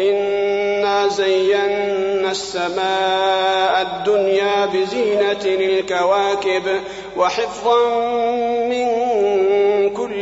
إنا زينا السماء الدنيا بزينة الكواكب وحفظا من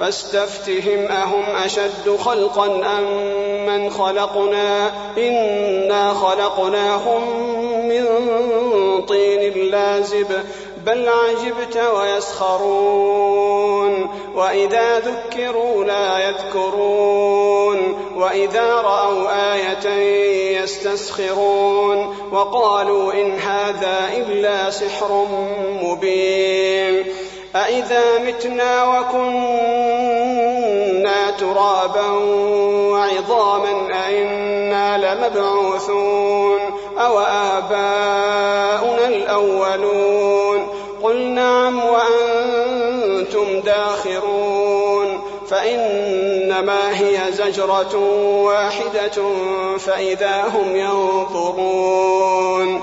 فاستفتهم أهم أشد خلقا أم من خلقنا؟ إنا خلقناهم من طين لازب بل عجبت ويسخرون. وإذا ذكروا لا يذكرون. وإذا رأوا آية يستسخرون. وقالوا إن هذا إلا سحر مبين. أإذا متنا وكنا ترابا وعظاما أئنا لمبعوثون أو آباؤنا الأولون قل نعم وأنتم داخرون فإنما هي زجرة واحدة فإذا هم ينظرون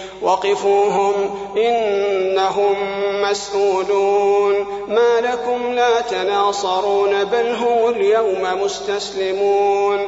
وقفوهم إنهم مسؤولون ما لكم لا تناصرون بل هم اليوم مستسلمون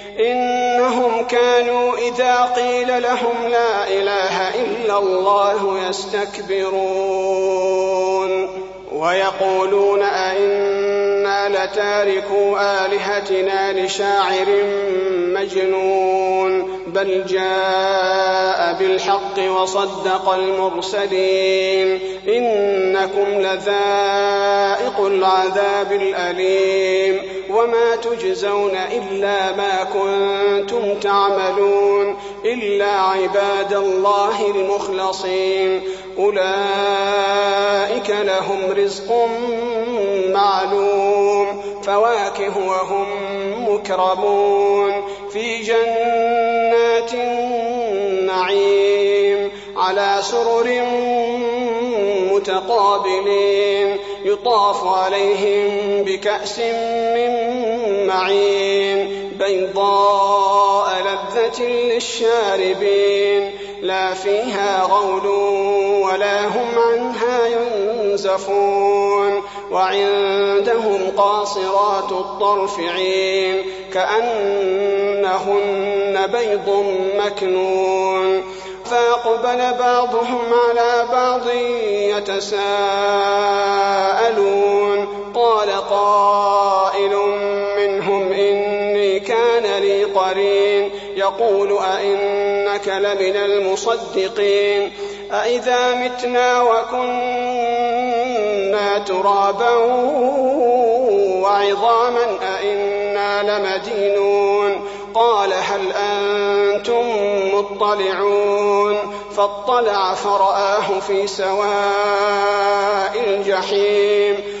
إنهم كانوا إذا قيل لهم لا إله إلا الله يستكبرون ويقولون أئنا لتاركوا آلهتنا لشاعر مجنون بل جاء بالحق وصدق المرسلين. إنكم لذائق العذاب الأليم. وما تجزون إلا ما كنتم تعملون. إلا عباد الله المخلصين. أولئك لهم رزق معلوم فواكه وهم مكرمون. في جنات النعيم على سرر متقابلين يطاف عليهم بكأس من معين. بيضاء لذة للشاربين لا فيها غول ولا هم عنها ينزفون وعندهم قاصرات الطرف عين كأنهن بيض مكنون فأقبل بعضهم على بعض يتساءلون قال قائل منهم إني كان لي قرين يقول أئنك لمن المصدقين أئذا متنا وكنا ترابا وعظاما أئنا لمدينون. قال هل أنتم مطلعون؟ فاطلع فرآه في سواء الجحيم.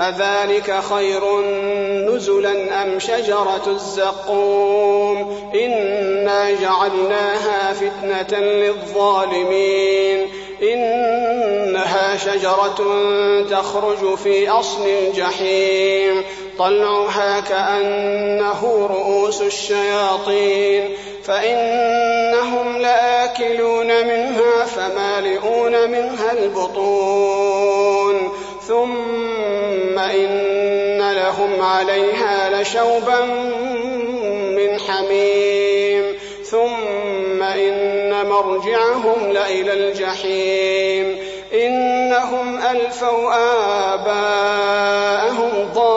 أذلك خير نزلا أم شجرة الزقوم؟ إنا جعلناها فتنة للظالمين. إنها شجرة تخرج في أصل الجحيم. طلعها كأنه رؤوس الشياطين. فإنهم لآكلون منها فمالئون منها البطون. ثم إن لهم عليها لشوبا من حميم. ثم إن مرجعهم لإلى الجحيم. إنهم ألفوا آباءهم ضالين.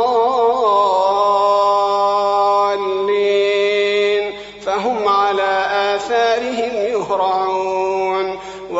فهم على آثارهم يهرعون.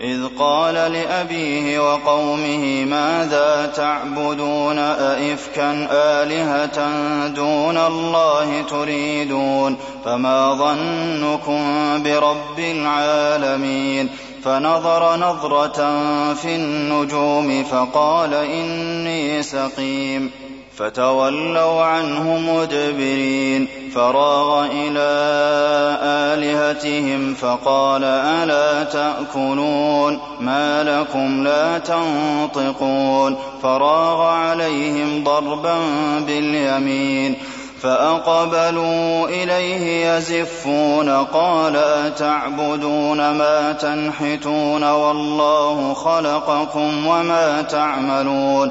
إذ قال لأبيه وقومه ماذا تعبدون أئفكا آلهة دون الله تريدون فما ظنكم برب العالمين فنظر نظرة في النجوم فقال إني سقيم فتولوا عنه مدبرين. فراغ إلى آلهتهم فقال ألا تأكلون؟ ما لكم لا تنطقون. فراغ عليهم ضربا باليمين. فأقبلوا إليه يزفون. قال أتعبدون ما تنحتون والله خلقكم وما تعملون؟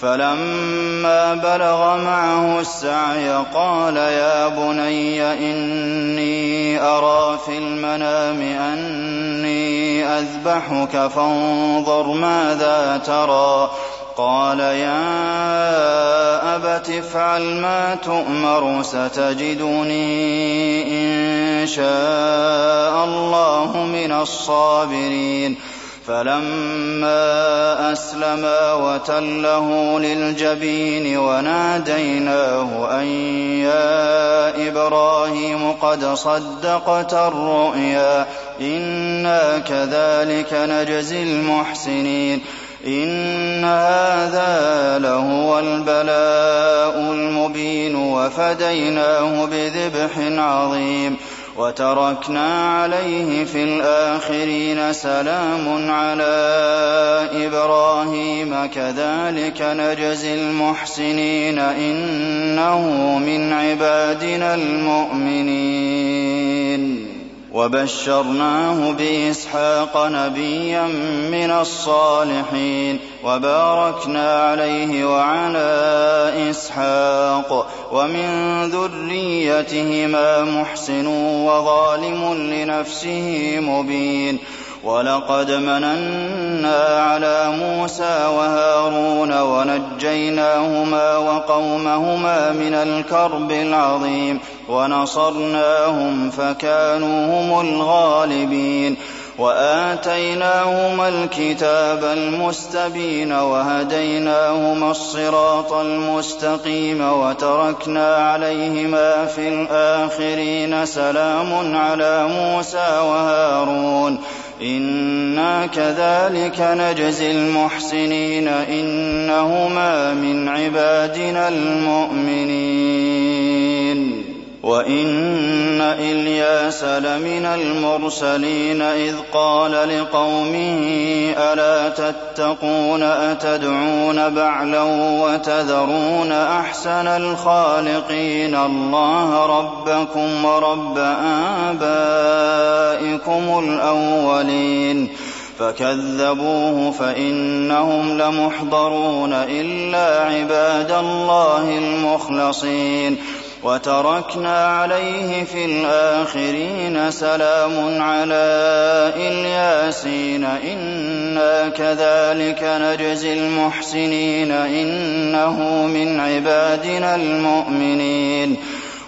فلما بلغ معه السعي قال يا بني إني أرى في المنام أني أذبحك فانظر ماذا ترى قال يا أبت افعل ما تؤمر ستجدني إن شاء الله من الصابرين فلما أسلما وتله للجبين وناديناه أن يا إبراهيم قد صدقت الرؤيا إنا كذلك نجزي المحسنين إن هذا لهو البلاء المبين وفديناه بذبح عظيم وتركنا عليه في الآخرين سلام على إبراهيم كذلك نجزي المحسنين إنه من عبادنا المؤمنين. وبشرناه بإسحاق نبيا من الصالحين وباركنا عليه وعلى إسحاق. ومن ذريتهما محسن وظالم لنفسه مبين. ولقد مننا على موسى وهارون ونجيناهما وقومهما من الكرب العظيم ونصرناهم فكانوا هم الغالبين وآتيناهما الكتاب المستبين وهديناهما الصراط المستقيم وتركنا عليهما في الآخرين سلام على موسى وهارون أنا كذلك نجزي المحسنين انهما من عبادنا المؤمنين وان الياس لمن المرسلين اذ قال لقومه الا تتقون اتدعون بعلا وتذرون احسن الخالقين الله ربكم ورب ابائكم الاولين فكذبوه فانهم لمحضرون الا عباد الله المخلصين وتركنا عليه في الآخرين سلام على إلياسين. إنا كذلك نجزي المحسنين. إنه من عبادنا المؤمنين.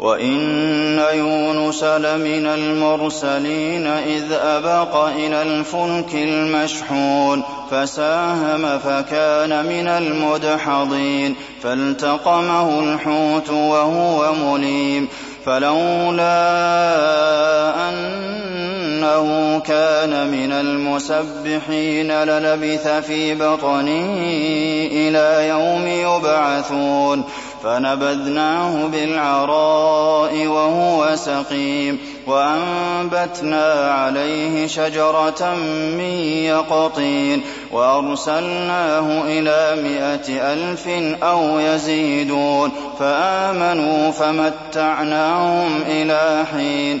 وإن يونس لمن المرسلين إذ أبق إلى الفلك المشحون فساهم فكان من المدحضين فالتقمه الحوت وهو مليم فلولا أنه كان من المسبحين للبث في بطنه إلى يوم يبعثون فنبذناه بالعراء وهو سقيم وأنبتنا عليه شجرة من يقطين وأرسلناه إلى مائه ألف أو يزيدون فآمنوا فمتعناهم إلى حين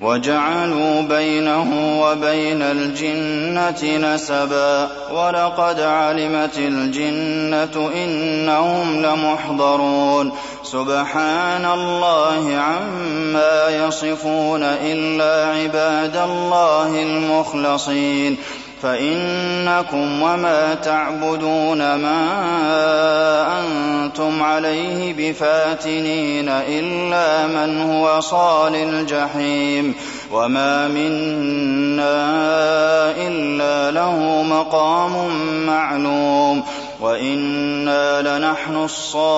وجعلوا بينه وبين الجنة نسبا ولقد علمت الجنة إنهم لمحضرون. سبحان الله عما يصفون إلا عباد الله المخلصين. فإنكم وما تعبدون ما أنتم عليه بفاتنين إلا من هو صال الجحيم وما منا إلا له مقام معلوم وإنا لنحن الصافون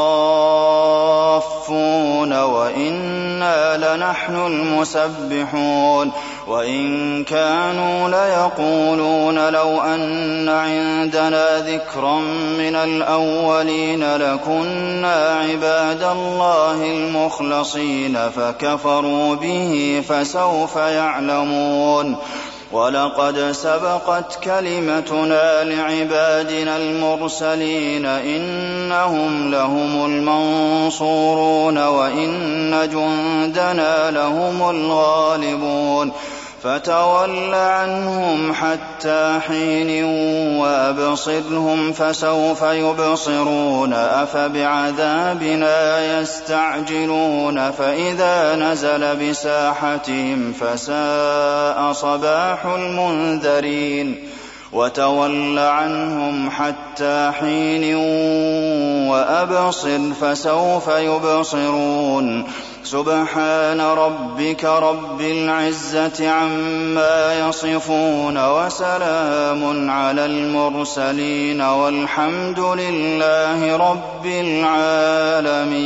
وإنا لنحن المسبحون وإن كانوا ليقولون لو أن عندنا ذكرا من الأولين لكنا عباد الله المخلصين فكفروا به فسوف يعلمون ولقد سبقت كلمتنا لعبادنا المرسلين إنهم لهم المنصورون وإن جندنا لهم الغالبون فَتَوَلَّ عَنْهُمْ حَتَّىٰ حِينٍ وَأَبْصِرْهُمْ فَسَوْفَ يُبْصِرُونَ أَفَبِعَذَابِنَا يَسْتَعْجِلُونَ فَإِذَا نَزَلَ بِسَاحَتِهِمْ فَسَاءَ صَبَاحُ الْمُنذَرِينَ وَتَوَلَّ عَنْهُمْ حَتَّىٰ حِينٍ وَأَبْصِرْ فَسَوْفَ يُبْصِرُونَ سُبْحَانَ رَبِّكَ رَبِّ الْعِزَّةِ عَمَّا يَصِفُونَ وَسَلَامٌ عَلَى الْمُرْسَلِينَ وَالْحَمْدُ لِلَّهِ رَبِّ الْعَالَمِينَ.